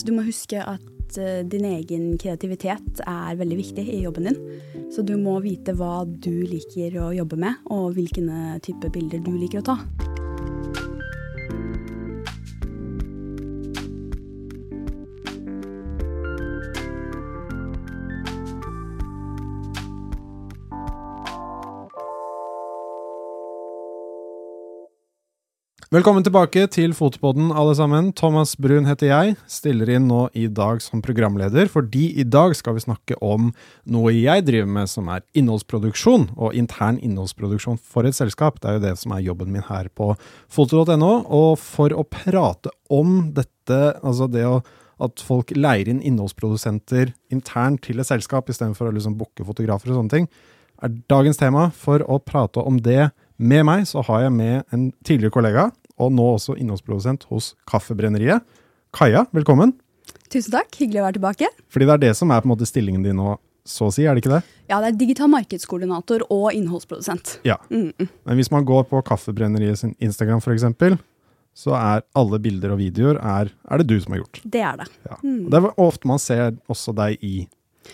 Så du må huske at eh, din egen kreativitet er veldig viktig i jobben din. Så du må vite hva du liker å jobbe med, og hvilke type bilder du liker å ta. Velkommen tilbake til Fotopodden, alle sammen. Thomas Brun heter jeg. Stiller inn nå i dag som programleder, fordi i dag skal vi snakke om noe jeg driver med, som er innholdsproduksjon, og intern innholdsproduksjon for et selskap. Det er jo det som er jobben min her på foto.no. Og for å prate om dette, altså det å at folk leier inn innholdsprodusenter internt til et selskap, istedenfor å liksom booke fotografer og sånne ting, er dagens tema. For å prate om det med meg, så har jeg med en tidligere kollega, og nå også innholdsprodusent hos Kaffebrenneriet. Kaja, velkommen. Tusen takk, hyggelig å være tilbake. Fordi det er det som er på en måte stillingen din nå, så å si, er det ikke det? Ja, det er digital markedskoordinator og innholdsprodusent. Ja. Mm -mm. Men hvis man går på Kaffebrenneriet sin Instagram f.eks., så er alle bilder og videoer er, er, det du som har gjort. Det er det. Ja. Mm. Det er ofte man ser også deg i,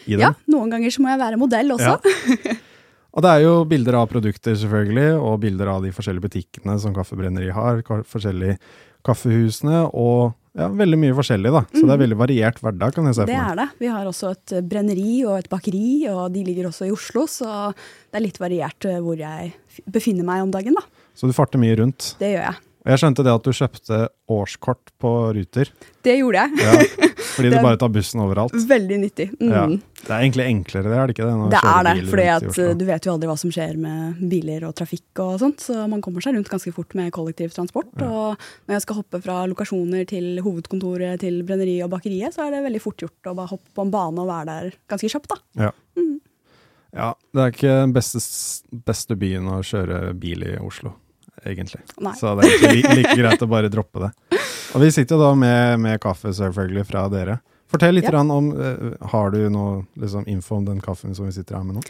i dem. Ja, noen ganger så må jeg være modell også. Ja. Og det er jo bilder av produkter, selvfølgelig, og bilder av de forskjellige butikkene som Kaffebrenneri har, forskjellige kaffehusene, og ja, veldig mye forskjellig, da. Så mm. det er mm. veldig variert hverdag, kan jeg se for meg. Det er det. Vi har også et brenneri og et bakeri, og de ligger også i Oslo, så det er litt variert eh, hvor jeg befinner meg om dagen, da. Så du farter mye rundt? Det gjør jeg. Og jeg skjønte det at du kjøpte årskort på Ruter. Det gjorde jeg. Ja, fordi du bare tar bussen overalt. Veldig nyttig. Mm. Ja. Det er egentlig enklere, det er det ikke det? Det er det, for du vet jo aldri hva som skjer med biler og trafikk og sånt, så man kommer seg rundt ganske fort med kollektivtransport. Ja. Og når jeg skal hoppe fra lokasjoner til hovedkontoret til brenneriet og bakeriet, så er det veldig fort gjort å bare hoppe på en bane og være der ganske kjapt, da. Ja. Mm. ja det er ikke den beste, beste byen å kjøre bil i Oslo egentlig. Nei. Så det er like, like greit å bare droppe det. Og vi sitter jo da med, med kaffe selvfølgelig fra dere. Fortell litt ja. om uh, Har du noe liksom, info om den kaffen som vi sitter her med nå?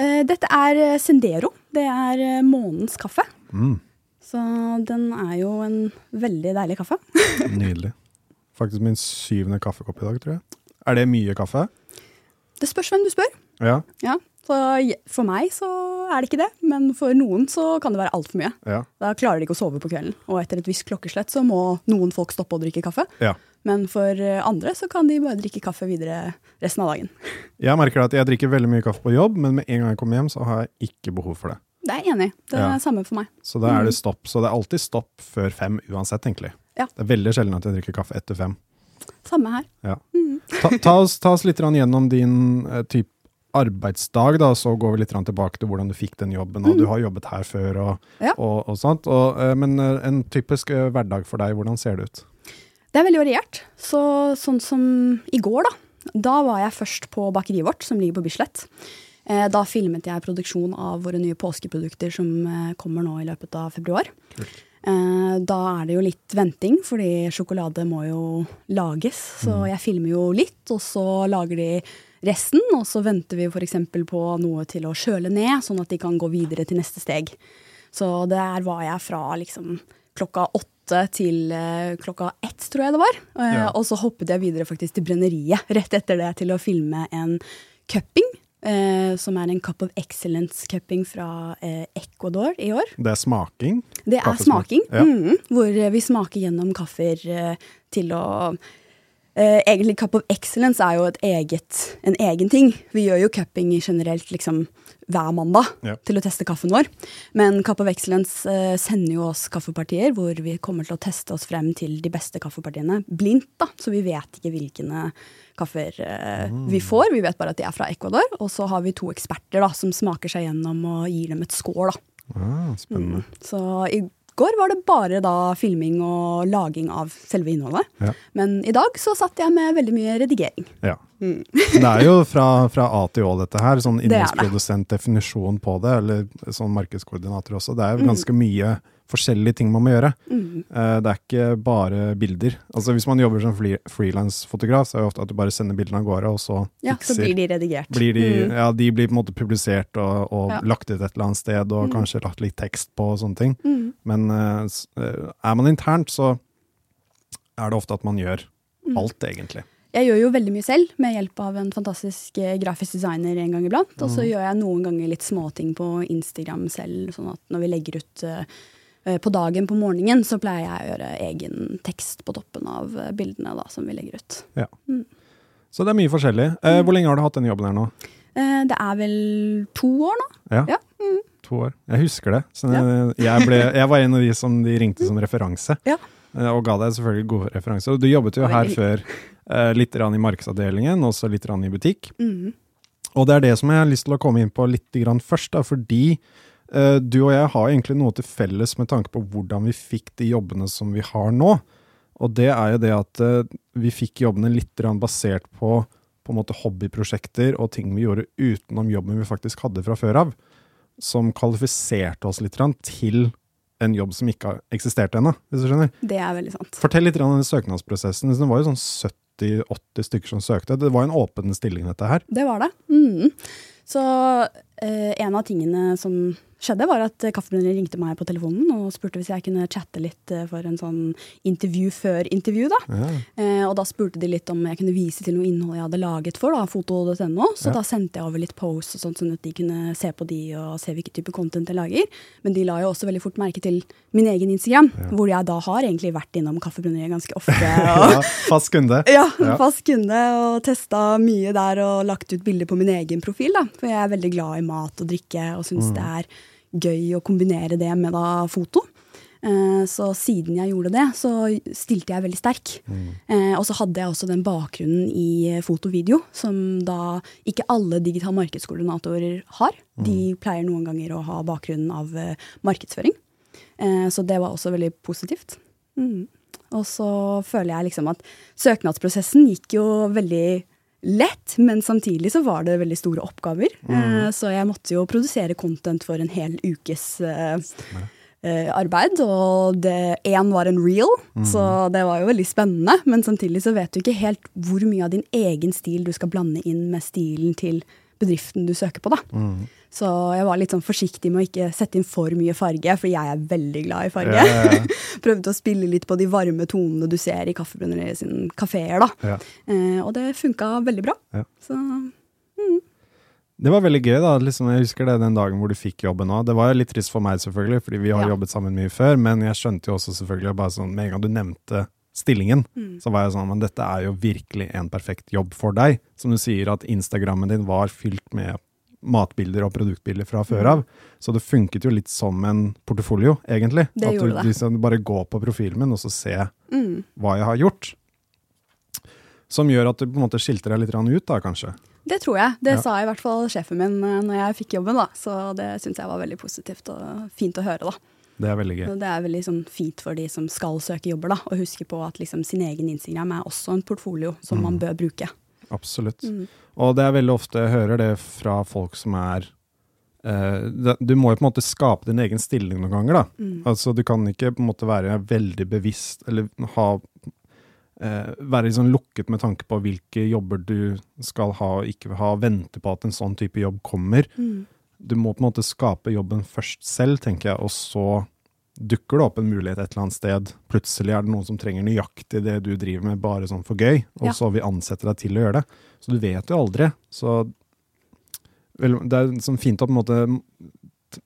Uh, dette er eh, Sendero. Det er uh, månens kaffe. Mm. Så den er jo en veldig deilig kaffe. Nydelig. Faktisk min syvende kaffekopp i dag, tror jeg. Er det mye kaffe? Det spørs hvem du spør. Ja. ja. Så for meg så er det ikke det, men for noen så kan det være altfor mye. Ja. Da klarer de ikke å sove på kvelden, og etter et visst klokkeslett så må noen folk stoppe å drikke kaffe. Ja. Men for andre så kan de bare drikke kaffe videre resten av dagen. Jeg merker at jeg drikker veldig mye kaffe på jobb, men med en gang jeg kommer hjem, så har jeg ikke behov for det. Det er jeg enig i. Det er ja. samme for meg. Så da er det mm. stopp. Så det er alltid stopp før fem uansett, egentlig. Ja. Det er veldig sjelden at jeg drikker kaffe etter fem. Samme her. Ja. Mm. Ta, ta, oss, ta, oss, litt gjennom din uh, type arbeidsdag, da, så går vi litt tilbake til hvordan du fikk den jobben. og mm. Du har jobbet her før, og, ja. og, og sånt. Og, eh, men eh, en typisk eh, hverdag for deg, hvordan ser det ut? Det er veldig variert. Så, sånn som i går, da. Da var jeg først på bakeriet vårt, som ligger på Bislett. Da filmet jeg produksjon av våre nye påskeprodukter som kommer nå i løpet av februar. Kult. Da er det jo litt venting, fordi sjokolade må jo lages. Så mm. jeg filmer jo litt, og så lager de resten. Og så venter vi f.eks. på noe til å kjøle ned, sånn at de kan gå videre til neste steg. Så der var jeg fra liksom klokka åtte til uh, klokka ett, tror jeg det var. Uh, ja. Og så hoppet jeg videre faktisk til brenneriet rett etter det til å filme en cupping. Eh, som er en Cup of Excellence-cupping fra Ecuador i år. Det er smaking? Det er smaking, ja. mm, hvor vi smaker gjennom kaffer til å Uh, egentlig Cup of Excellence er jo eget, en egen ting. Vi gjør jo cupping generelt liksom hver mandag ja. til å teste kaffen vår. Men Cup of Excellence eh, sender jo oss kaffepartier hvor vi kommer til å teste oss frem til de beste kaffepartiene blindt. da, Så vi vet ikke hvilke kaffer eh, mm. vi får. Vi vet bare at de er fra Ecuador. Og så har vi to eksperter da, som smaker seg gjennom og gir dem et score. da. Ah, spennende. Mm. Så i går var det bare da filming og laging av selve innholdet. Ja. Men i dag så satt jeg med veldig mye redigering. Ja. Mm. det er jo fra, fra, A til Å, dette her. Sånn innholdsprodusent-definisjon på det, eller sånn markedskoordinator også. Det er jo mm. ganske mm. mye forskjellige ting man må gjøre. Mm. Uh, det er ikke bare bilder. Altså Hvis man jobber som frilansfotograf, så er det ofte at du bare sender bildene av gårde, og så Ja, så blir de redigert. Blir de, mm. Ja, de blir på en måte publisert og, og ja. lagt ut et eller annet sted, og mm. kanskje lagt litt tekst på og sånne ting. Mm. Men uh, er man internt, så er det ofte at man gjør alt, egentlig. Jeg gjør jo veldig mye selv, med hjelp av en fantastisk eh, grafisk designer en gang iblant. Og så gjør jeg noen ganger litt småting på Instagram selv, sånn at når vi legger ut eh, på dagen på morgenen, så pleier jeg å gjøre egen tekst på toppen av eh, bildene da, som vi legger ut. Ja. Så det er mye forskjellig. Eh, hvor lenge har du hatt denne jobben her nå? Eh, Det er vel to år nå? Ja, Ja. to år. Jeg husker det. Så jeg, ble, jeg var en av de som de ringte som referanse. Ja. Eh, Og ga deg selvfølgelig gode referanser. Du jobbet jo her før eh, litt i markedsavdelingen, og så litt i butikk. Mm. Og det er det som jeg har lyst til å komme inn på litt først, da, fordi eh, du og jeg har egentlig noe til felles med tanke på hvordan vi fikk de jobbene som vi har nå. Og det er jo det at vi fikk jobbene litt basert på på hobbyprosjekter og ting vi gjorde utenom jobben vi faktisk hadde fra før av, som kvalifiserte oss litt til en jobb som ikke har eksistert ennå, hvis du skjønner. Det er veldig sant. Fortell litt om den søknadsprosessen. Det var jo sånn 70-80 stykker som søkte. Det var en åpen stilling, dette her. Det var det. Mhm. Så eh, en av tingene som skjedde, var at eh, Kaffebrenneriet ringte meg på telefonen og spurte hvis jeg kunne chatte litt eh, for en sånn intervju før intervju. da. Ja. Eh, og da spurte de litt om jeg kunne vise til noe innhold jeg hadde laget for da, foto.no. Så Ja. da sendte jeg over litt posts og sånt, sånn at de kunne se på de og se hvilken type content jeg lager. Men de la jo også veldig fort merke til min egen Instagram, hvor jeg da har egentlig vært innom Kaffebrenneriet ganske ofte. Og, Ja, fast kunde. ja, Ja. fast kunde og testa mye der og lagt ut bilder på min egen profil. da. For jeg er veldig glad i mat og drikke og syns det er gøy å kombinere det med da foto. Eh, Så siden jeg gjorde det, så stilte jeg veldig sterk. Mm. Og så hadde jeg også den bakgrunnen i foto-video, som da ikke alle digital markedskoordinatorer har. De pleier noen ganger å ha bakgrunnen av eh, markedsføring. Eh, Så det var også veldig positivt. Mm. Og så føler jeg liksom at søknadsprosessen gikk jo veldig lett, men samtidig så var det veldig store oppgaver. Eh, Så jeg måtte jo produsere content for en hel ukes eh, eh, arbeid. Og det én var en reel, så det var jo veldig spennende. Men samtidig så vet du ikke helt hvor mye av din egen stil du skal blande inn med stilen til bedriften du søker på, da. Så jeg var litt sånn forsiktig med å ikke sette inn for mye farge, for jeg er veldig glad i farge. Ja, ja, ja. Prøvde å spille litt på de varme tonene du ser i Kaffebrenneriet sin kafeer, da. Ja. Eh, og det funka veldig bra. Ja. Så Det var veldig gøy, da. Liksom, jeg husker det den dagen hvor du fikk jobben òg. Det var jo litt trist for meg, selvfølgelig, fordi vi har jobbet sammen mye før, men jeg skjønte jo også selvfølgelig bare sånn Med en gang du nevnte stillingen, Mm. så var jeg sånn Men dette er jo virkelig en perfekt jobb for deg. Som du sier, at Instagrammen din var fylt med matbilder og produktbilder fra før av. Så det funket jo litt som en portefolio, egentlig. Det at du liksom bare går på profilen min og så se mm, hva jeg har gjort. Som gjør at du på en måte skilter deg litt ut, da, kanskje. det tror jeg. Det Ja. sa i hvert fall sjefen min eh, når jeg fikk jobben, da. Så det syns jeg var veldig positivt og fint å høre, da. Det er veldig gøy. Det er veldig sånn fint for de som skal søke jobber, da. Å huske på at liksom sin egen Instagram er også en portfolio som man bør bruke. Absolutt. Mm. Og det er veldig ofte jeg hører det fra folk som er eh, Du må jo på en måte skape din egen stilling noen ganger, da. Mm. Altså Du kan ikke på en måte være veldig bevisst eller ha eh, Være liksom lukket med tanke på hvilke jobber du skal ha og ikke ha, vente på at en sånn type jobb kommer. Mm. Du må på en måte skape jobben først selv, tenker jeg, og så dukker det opp en mulighet et eller annet sted. Plutselig er det noen som trenger nøyaktig det du driver med, bare sånn for gøy, og Ja. så vil ansette deg til å gjøre det. Så du vet jo aldri. Så vel, det er sånn fint å på en måte,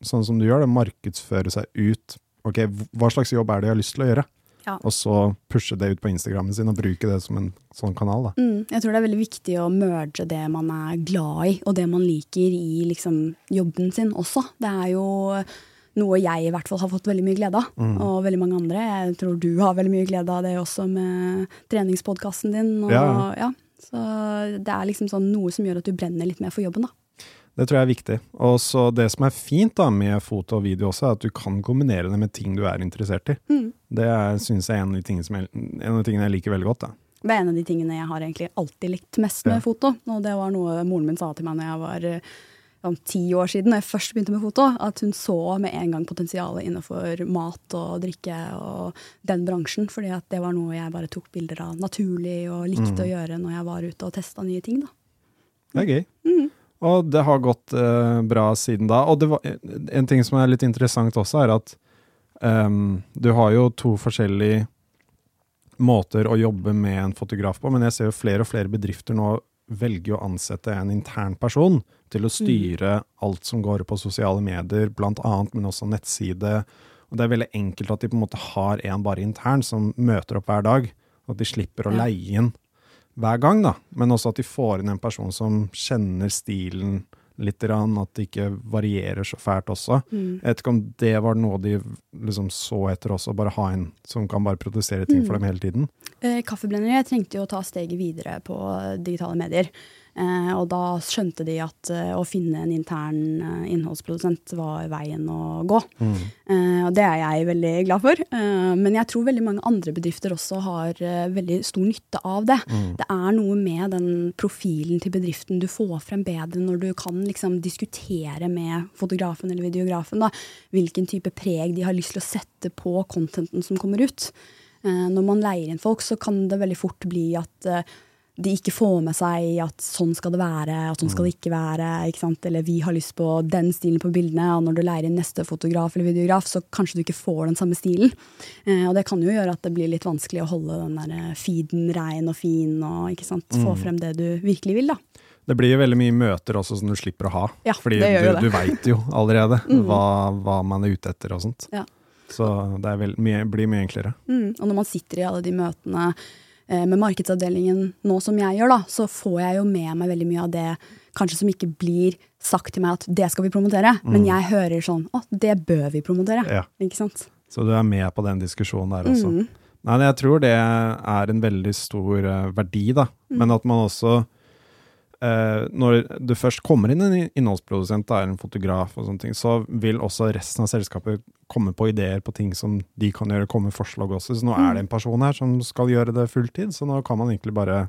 sånn som du gjør det, markedsføre seg ut. Ok, hva slags jobb er det jeg har lyst til å gjøre? Ja. Og så pushe det ut på Instagrammen sin og bruke det som en sånn kanal. Mm, jeg tror det er veldig viktig å merge det man er glad i, og det man liker i liksom, jobben sin også. Det er jo noe jeg i hvert fall har fått veldig mye glede av, Mm. og veldig mange andre. Jeg tror du har veldig mye glede av det også med treningspodkasten din. Og, Ja. ja. Så det er liksom sånn noe som gjør at du brenner litt mer for jobben, da. Det tror jeg er viktig. Og så det som er fint da med foto og video også, er at du kan kombinere det med ting du er interessert i. Mm. Det er, synes jeg er en av de jeg, en av de tingene jeg liker veldig godt. da. Det er en av de tingene jeg har egentlig alltid likt mest med Ja. foto. Og det var noe moren min sa til meg når jeg var om ti år siden, da jeg først begynte med foto, at hun så med en gang potensialet innenfor mat og drikke og den bransjen. Fordi at det var noe jeg bare tok bilder av naturlig og likte å gjøre når jeg var ute og testa nye ting. da. Det er gøy. Mm. Og det har gått uh, bra siden da. Og det var, en ting som er litt interessant også, er at um, du har jo to forskjellige måter å jobbe med en fotograf på, men jeg ser jo flere og flere bedrifter nå velger å ansette en intern person til å styre alt som går på sosiale medier, blant annet, men også nettside. Og det er veldig enkelt at de på en måte har en bare intern som møter opp hver dag. At de slipper å leie inn hver gang, da. Men også at de får inn en person som kjenner stilen litt, at det ikke varierer så fælt også. Mm. Jeg vet ikke om det var noe de liksom så etter også, bare ha en som kan bare produsere ting for dem hele tiden. Eh, Kaffeblendere trengte jo å ta steget videre på digitale medier. Eh, og da skjønte de at eh, å finne en intern eh, innholdsprodusent var veien å gå. Eh, og det er jeg veldig glad for. Eh, men jeg tror veldig mange andre bedrifter også har veldig stor nytte av det. Det er noe med den profilen til bedriften du får frem bedre når du kan liksom diskutere med fotografen eller videografen da, hvilken type preg de har lyst til å sette på contenten som kommer ut. Eh, når man leier inn folk, så kan det veldig fort bli at de ikke får med seg at sånn skal det være, at sånn skal det ikke være. ikke? Eller vi har lyst på den stilen på bildene, og når du leier inn neste fotograf eller videograf, så kanskje du ikke får den samme stilen. Eh, og det kan jo gjøre at det blir litt vanskelig å holde den der eh, feeden rein og fin, og få frem det du virkelig vil, da. Det blir jo veldig mye møter også som du slipper å ha. Ja, fordi du, du veit jo allerede hva, hva man er ute etter og sånt. Ja. Så det vel, mye, blir mye enklere. Mm. Og når man sitter i alle de møtene med markedsavdelingen nå som jeg gjør, da, så får jeg jo med meg veldig mye av det kanskje som ikke blir sagt til meg at det skal vi promotere, men jeg hører sånn å, det bør vi promotere. Ja. Ikke sant? Så du er med på den diskusjonen der også. Mm. Nei, jeg tror det er en veldig stor eh, verdi, da. Mm. Men at man også eh, Når du først kommer inn en innholdsprodusent, da, en fotograf og sånne ting, så vil også resten av selskapet komme på ideer på ting som de kan gjøre, komme med forslag også. Så nå er det en person her som skal gjøre det fulltid, så nå kan man egentlig bare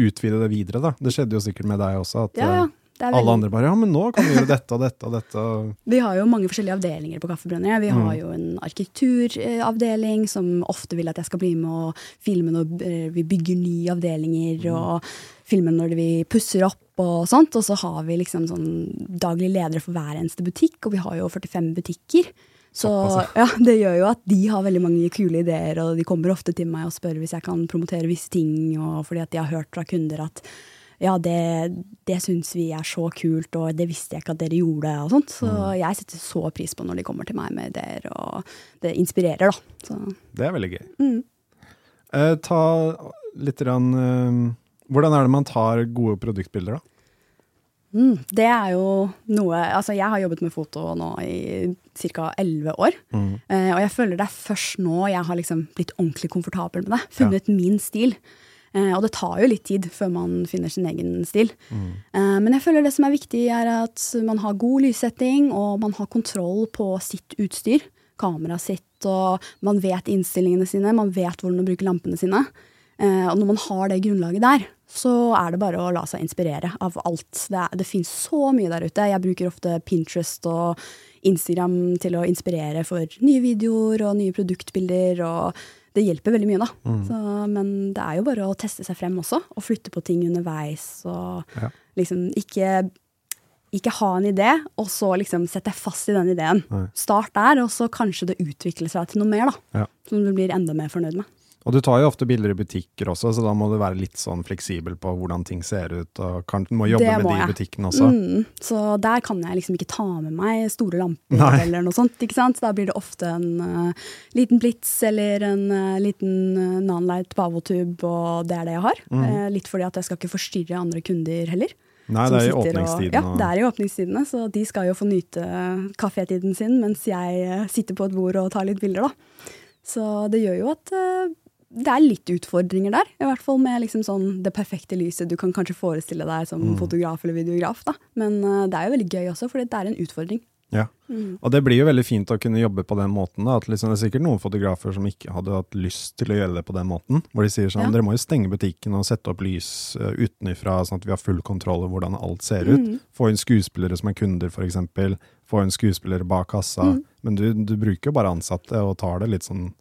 utvide det videre, da. Det skjedde jo sikkert med deg også, at Ja, ja. Er alle andre bare Ja, men nå kan vi gjøre dette og dette og dette. vi har jo mange forskjellige avdelinger på Kaffebrenneriet. Vi har Mm. jo en arkitekturavdeling som ofte vil at jeg skal bli med og filme når eh, vi bygger nye avdelinger, Mm. og filme når vi pusser opp og sånt. Og så har vi liksom sånn daglig ledere for hver eneste butikk, og vi har jo 45 butikker. Så ja, det gjør jo at de har veldig mange kule ideer, og de kommer ofte til meg og spør hvis jeg kan promotere visse ting, og fordi at de har hørt fra kunder at ja, det, det syns vi er så kult, og det visste jeg ikke at dere gjorde, og sånt. Så Mm. jeg setter så pris på når de kommer til meg med ideer, og det inspirerer, da. Så, Det er veldig gøy. mm. Eh, ta litt rann, eh, Hvordan er det man tar gode produktbilder, da? Mm, det er jo noe Altså, jeg har jobbet med foto nå i ca. elleve år. Mm. Eh, og jeg føler det er først nå jeg har liksom blitt ordentlig komfortabel med det. Funnet min stil. Eh, og det tar jo litt tid før man finner sin egen stil. Mm. men jeg føler det som er viktig, er at man har god lyssetting, og man har kontroll på sitt utstyr. Kameraet sitt, og man vet innstillingene sine, man vet hvordan å bruke lampene sine. Eh, og når man har det grunnlaget der, så er det bare å la seg inspirere av alt. Det, det finnes så mye der ute. Jeg bruker ofte Pinterest og Instagram til å inspirere for nye videoer og nye produktbilder. og det hjelper veldig mye, da. Så, men det er jo bare å teste seg frem også, og flytte på ting underveis. Og Ja. liksom ikke, ikke ha en idé, og så liksom sette deg fast i den ideen. Nei. Start der, og så kanskje det utvikler seg til noe mer, da. Ja. Som du blir enda mer fornøyd med. Og du tar jo ofte bilder i butikker også, så da må du være litt sånn fleksibel på hvordan ting ser ut, og kan, må jobbe Det med må de i butikken også. Mm, så der kan jeg liksom ikke ta med meg store lamper Nei. eller noe sånt. ikke sant? Da blir det ofte en uh, liten blits eller en uh, liten uh, nanlight bavotube, og det er det jeg har. Mm. Uh, litt fordi at jeg skal ikke forstyrre andre kunder heller. Nei, det er i åpningstidene. og- Ja, det er i åpningstidene, så de skal jo få nyte kafétiden sin mens jeg sitter på et bord og tar litt bilder, da. Så det gjør jo at det er litt utfordringer der. I hvert fall med liksom sånn det perfekte lyset du kan kanskje forestille deg som Mm. fotograf eller videograf. da. Men eh, det er jo veldig gøy også, fordi det er en utfordring. Ja. Mm. Og det blir jo veldig fint å kunne jobbe på den måten. Da. At liksom, det er sikkert noen fotografer som ikke hadde hatt lyst til å gjøre det på den måten. Hvor de sier sånn, Ja. dere må jo stenge butikken og sette opp lys uh, utenfra, sånn at vi har full kontroll over hvordan alt ser ut. Mm. Få inn skuespillere som er kunder, f.eks. Få inn skuespillere bak kassa. Mm. Men du, du bruker jo bare ansatte og tar det litt sånn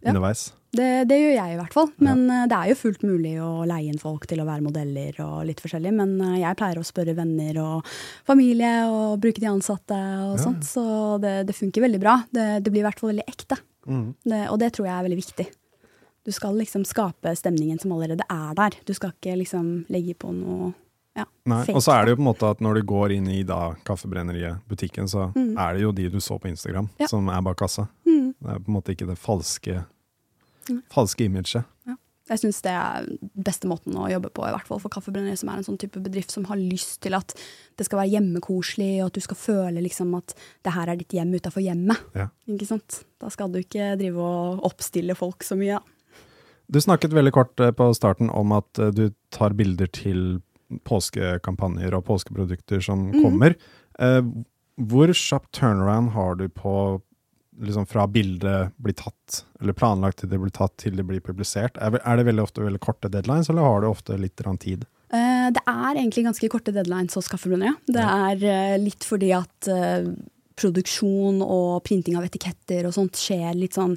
Ja. underveis. Det, det gjør jeg i hvert fall. Men ja. det er jo fullt mulig å leie inn folk til å være modeller og litt forskjellig. Men eh, jeg pleier å spørre venner og familie og bruke de ansatte og Ja. sånt. Så det, det funker veldig bra. Det, det blir i hvert fall veldig ekte. Mm. Det, og det tror jeg er veldig viktig. Du skal liksom skape stemningen som allerede er der. Du skal ikke liksom legge på noe ja, Og så er det jo på en måte at når du går inn i da kaffebrenneriet, butikken, så Mm. er det jo de du så på Instagram, Ja. som er bak kassa. Mm. Det er på en måte ikke det falske, Mm. falske imaget. Jeg syns det er beste måten å jobbe på, i hvert fall for Kaffebrenneriet, som er en sånn type bedrift som har lyst til at det skal være hjemmekoselig, og at du skal føle liksom at det her er ditt hjem utafor hjemmet. Ja. Ikke sant? Da skal du ikke drive og oppstille folk så mye. Du snakket veldig kort eh, på starten om at eh, du tar bilder til påskekampanjer og påskeprodukter som mm. kommer. Eh, Hvor kjapp turnaround har du på liksom fra bildet blir tatt, eller planlagt til det blir tatt til det blir publisert? Er er det veldig ofte veldig korte deadlines, eller har du ofte litt tid? Eh, Det er egentlig ganske korte deadlines hos Kaffebrenneriet. Det er eh, litt fordi at eh, produksjon og printing av etiketter og sånt skjer litt sånn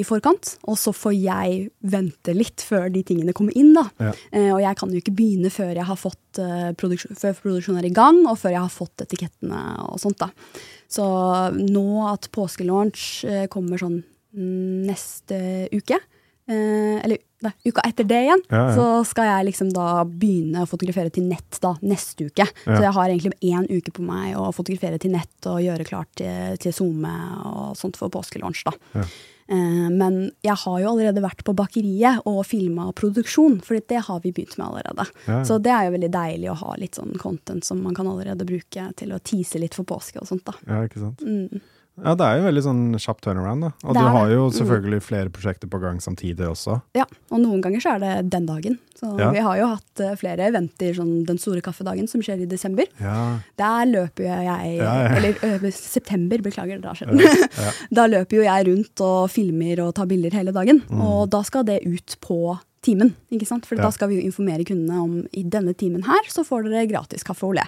i forkant. Og så får jeg vente litt før de tingene kommer inn, da. Ja. Eh, og jeg kan jo ikke begynne før jeg har fått eh, produksjon, før produksjonen er i gang, og før jeg har fått etikettene og sånt, da. Så nå at påskelaunch eh, kommer sånn neste uke, eller nei, uka etter det igjen, Ja, ja. så skal jeg liksom da begynne å fotografere til nett da, neste uke. Ja. Så jeg har egentlig én uke på meg å fotografere til nett og gjøre klart til, til SoMe og sånt for påskelaunch. da. Eh, men jeg har jo allerede vært på bakeriet og filma produksjon, for det har vi begynt med allerede. Ja. Så det er jo veldig deilig å ha litt sånn content som man kan allerede bruke til å tease litt for påske og sånt. da. Ja, ikke sant? Mm. Ja, det er jo veldig sånn kjapp turnaround, da. Og du har jo Mm. selvfølgelig flere prosjekter på gang samtidig også. Ja, og noen ganger så er det den dagen. Så Ja. vi har jo hatt eh, flere eventer, sånn Den store kaffedagen som skjer i desember. Ja, Der løper jo jeg Ja. Eller ø, september, beklager, da skjer ja. Da løper jo jeg rundt og filmer og tar bilder hele dagen. Mm. Og da skal det ut på timen. ikke sant? For Ja. da skal vi jo informere kundene om i denne timen her så får dere gratis kaffe og olje.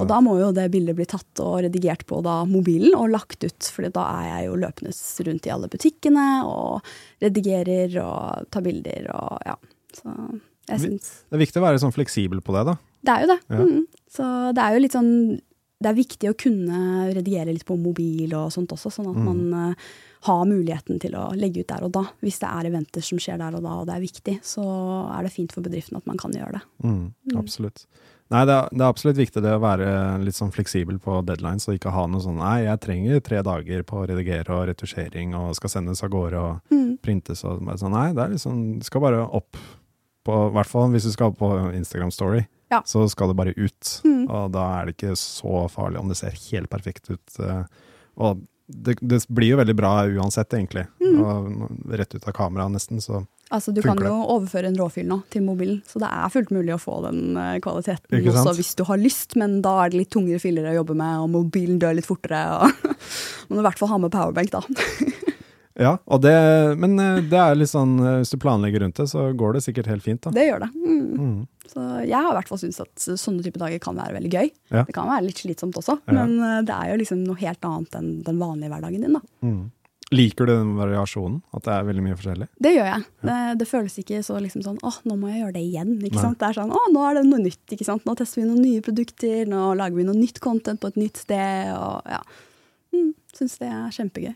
Og da må jo det bildet bli tatt og redigert på da mobilen og lagt ut. For da er jeg jo løpende rundt i alle butikkene og redigerer og tar bilder og ja. Så jeg syns Det er viktig å være sånn fleksibel på det, da. det er jo det. Ja. Mm. Så det er jo litt sånn Det er viktig å kunne redigere litt på mobil og sånt også, sånn at Mm. man eh, har muligheten til å legge ut der og da. Hvis det er eventer som skjer der og da, og det er viktig, så er det fint for bedriften at man kan gjøre det. Mm, Mm. absolutt. Nei, det er, det er absolutt viktig det å være litt sånn fleksibel på deadlines, og ikke ha noe sånn Nei, jeg trenger tre dager på å redigere og retusjering, og skal sendes av gårde og Mm. printes og bare sånn. Nei, det er liksom skal bare opp på I hvert fall hvis du skal på Instagram Story, Ja. så skal det bare ut. Mm. Og da er det ikke så farlig om det ser helt perfekt ut. eh, Og det, det blir jo veldig bra uansett, egentlig. Mm. Og rett ut av kameraet, nesten, så Altså, du kan jo overføre en råfil nå til mobilen, så det er fullt mulig å få den eh, kvaliteten også hvis du har lyst, men da er det litt tungere filer å jobbe med, og mobilen dør litt fortere. og Må du i hvert fall ha med powerbank, da. Ja, det, men eh, det er litt sånn eh, Hvis du planlegger rundt det, så går det sikkert helt fint, da. Det gjør det. Mm. Mm. Så jeg har i hvert fall syntes at sånne type dager kan være veldig gøy. Ja. Det kan være litt slitsomt også, Ja. men eh, det er jo liksom noe helt annet enn den vanlige hverdagen din. da. Mm. Liker du den variasjonen? At det er veldig mye forskjellig? Det gjør jeg. Det, det føles ikke så liksom sånn åh, nå må jeg gjøre det igjen. ikke Nei. sant? Det er sånn åh, nå er det noe nytt. ikke sant? Nå tester vi noen nye produkter, nå lager vi noe nytt content på et nytt sted. og ja. Mm, Syns det er kjempegøy.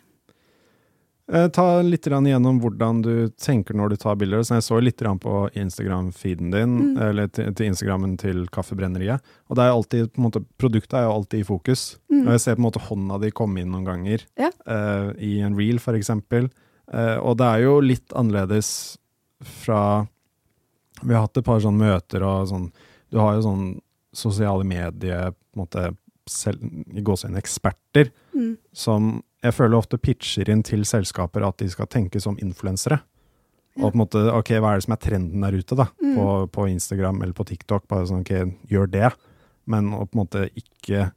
Eh, ta litt igjennom hvordan du tenker når du tar bilder. Så jeg så litt på Instagram-feeden din, Mm. eller til, til Instagrammen til Kaffebrenneriet. Og det er alltid, måte, produktet er jo alltid i fokus. Mm. Og jeg ser på en måte hånda di komme inn noen ganger, Ja. uh, i en reel for eksempel. Eh, og det er jo litt annerledes fra Vi har hatt et par sånne møter og sånn Du har jo sånn sosiale medier, på en måte, selv, i gåsehudet eksperter Mm. som jeg føler ofte pitcher inn til selskaper at de skal tenke som influensere. Ja. Og på en måte, ok, hva er det som er trenden der ute da, Mm. på, på Instagram eller på TikTok? Bare sånn, ok, gjør det, men å på en måte ikke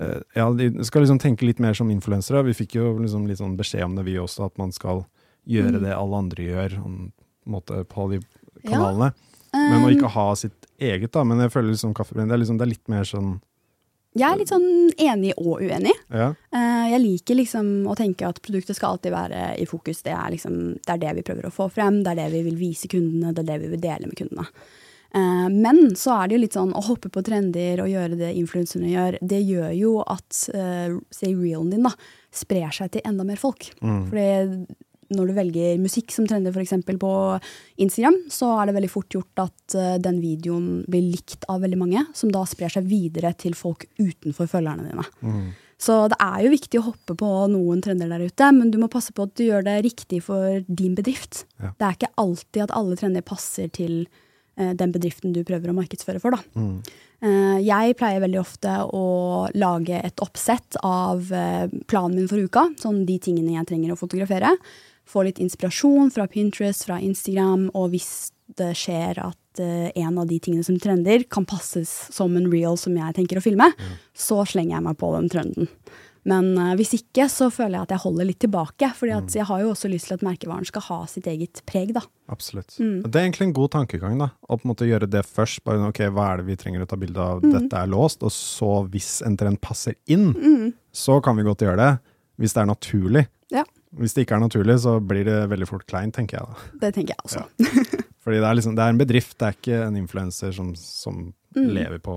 uh, Ja, de skal liksom tenke litt mer som influensere. Vi fikk jo liksom litt sånn beskjed om det, vi også, at man skal gjøre Mm. det alle andre gjør, på, en måte, på de Ja. kanalene. Men å Um, ikke ha sitt eget, da. Men jeg føler liksom kaffebrenn, det, liksom, det er litt mer sånn jeg er litt sånn enig og uenig. Ja. Eh, Jeg liker liksom å tenke at produktet skal alltid være i fokus. Det er, liksom, det er det vi prøver å få frem, det er det vi vil vise kundene, det er det vi vil dele med kundene. Eh, Men så er det jo litt sånn å hoppe på trender og gjøre det influenserne gjør, det gjør jo at uh, si reelen din da, sprer seg til enda mer folk. Mm. Fordi når du velger musikk som trender f.eks. på Instagram, så er det veldig fort gjort at uh, den videoen blir likt av veldig mange, som da sprer seg videre til folk utenfor følgerne dine. Mm. Så det er jo viktig å hoppe på noen trender der ute, men du må passe på at du gjør det riktig for din bedrift. Ja. Det er ikke alltid at alle trender passer til uh, den bedriften du prøver å markedsføre for. da. Mm. Uh, jeg pleier veldig ofte å lage et oppsett av planen min for uka, sånn de tingene jeg trenger å fotografere. Få litt inspirasjon fra Pinterest, fra Instagram, og hvis det skjer at en av de tingene som trender, kan passes som en reel som jeg tenker å filme, ja. så slenger jeg meg på den trenden. Men uh, hvis ikke, så føler jeg at jeg holder litt tilbake. For mm. jeg har jo også lyst til at merkevaren skal ha sitt eget preg. da. Absolutt. Mm. Det er egentlig en god tankegang. da, Å på en måte gjøre det først. bare ok, Hva er det vi trenger å ta bilde av? Mm. Dette er låst. Og så, hvis en trend passer inn, mm. så kan vi godt gjøre det. Hvis det er naturlig. Ja. Hvis det ikke er naturlig, så blir det veldig fort kleint, tenker jeg da. Det tenker jeg også. Ja. Fordi det er, liksom, det er en bedrift, det er ikke en influenser som, som mm. lever på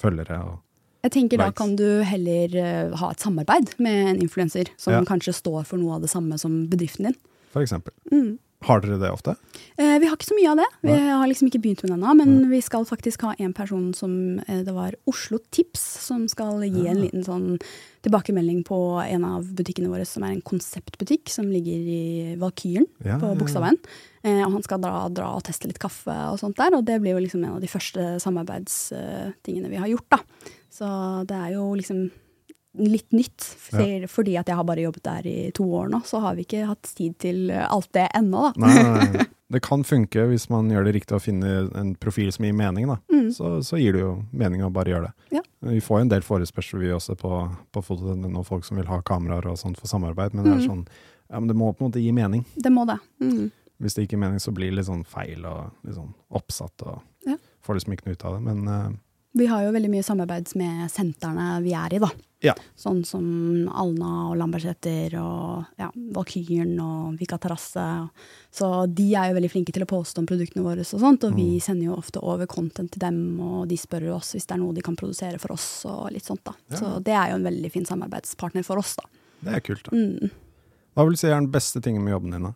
følgere. og jeg tenker Da kan du heller uh, ha et samarbeid med en influenser som ja. kanskje står for noe av det samme som bedriften din. For eksempel. Mm. Har dere det ofte? Eh, vi har ikke så mye av det. Vi Nei. har liksom ikke begynt med det ennå. Men Nei. vi skal faktisk ha en person som eh, Det var Oslo Tips som skal gi en liten sånn tilbakemelding på en av butikkene våre, som er en konseptbutikk som ligger i Valkyren ja, på Bogstadveien. Eh, og han skal dra, dra, og teste litt kaffe og sånt der. Og det blir jo liksom en av de første samarbeidstingene vi har gjort, da. Så det er jo liksom litt nytt. Ja. Fordi at jeg har bare jobbet der i to år nå, så har vi ikke hatt tid til alt det ennå, da. Nei, nei, nei. Det kan funke hvis man gjør det riktig å finne en profil som gir mening, da. Mm. Så, så, gir det jo mening å bare gjøre det. Ja. Vi får jo en del forespørsler vi også på, på fotoen, og folk som vil ha kameraer og sånt for samarbeid, men det er mm. sånn ja, men det må på en måte gi mening. Det må det. Mm. Hvis det ikke gir mening, så blir det litt sånn feil og litt sånn oppsatt, og ja. får liksom ikke noe ut av det. Men uh, vi har jo veldig mye samarbeid med sentrene vi er i, da. Ja. Sånn som Alna og Lambertseter og ja, Valkyren og Vika Terrasse. Så de er jo veldig flinke til å poste om produktene våre, og sånt, og mm. vi sender jo ofte over content til dem, og de spør oss hvis det er noe de kan produsere for oss. og litt sånt da. Ja. Så det er jo en veldig fin samarbeidspartner for oss. da. Det er kult. da. Mm. Hva vil du si er den beste tingen med jobben din? da?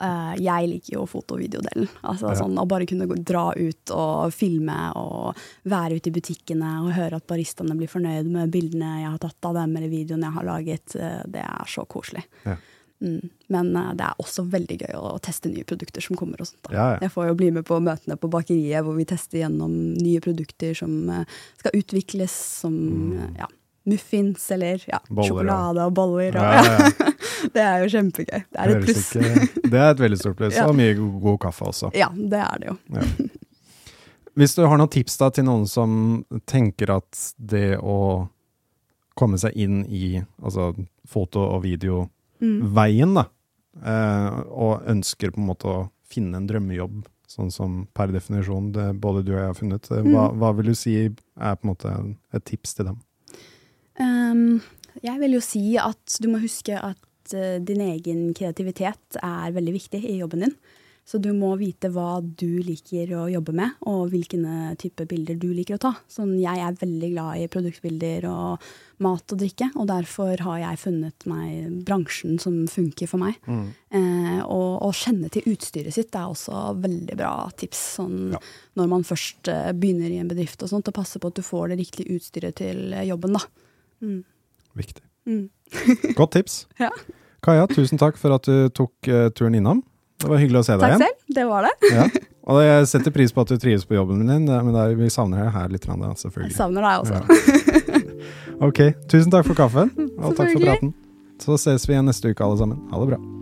Uh, jeg liker jo foto- og videodelen. Altså, ja. sånn, å bare kunne dra ut og filme og være ute i butikkene og høre at baristaene blir fornøyd med bildene jeg har tatt av dem eller videoen jeg har laget, uh, det er så koselig. Ja. Mm. Men uh, det er også veldig gøy å, å, teste nye produkter som kommer. og sånt. Ja, jeg får jo bli med på møtene på bakeriet hvor vi tester gjennom nye produkter som skal utvikles, som mm. ja, muffins eller ja, sjokolade og boller. Og. det er jo kjempegøy. Det er et pluss. Ikke, det er et veldig stort pluss. Og mye god, god, kaffe også. Ja, det er det jo. Hvis du har noen tips da til noen som tenker at det å komme seg inn i altså, foto- og videoveien, mm. da, eh, og ønsker på en måte å finne en drømmejobb, sånn som per definisjon det både du og jeg har funnet, eh, hva, mm. hva vil du si er på en måte et tips til dem? Um, jeg vil jo si at du må huske at uh, din egen kreativitet er veldig viktig i jobben din. Så du må vite hva du liker å jobbe med, og hvilke type bilder du liker å ta. Sånn, jeg er veldig glad i produktbilder og mat og drikke, og derfor har jeg funnet meg bransjen som funker for meg. Mm. Eh, og å kjenne til utstyret sitt er også veldig bra tips. Sånn, ja. Når man først uh, begynner i en bedrift, og sånt, og passe på at du får det riktige utstyret til jobben. da. Mm. Viktig. Mm. Godt tips. Ja. Kaja, tusen takk for at du tok uh, turen innom. Det var hyggelig å se deg takk igjen. Takk selv, det var det. ja. Og jeg setter pris på at du trives på jobben din, men der, vi savner deg her litt. selvfølgelig. Jeg savner deg også. Ja. ok, tusen takk for kaffen, og takk for praten. Så ses vi igjen neste uke, alle sammen. Ha det bra.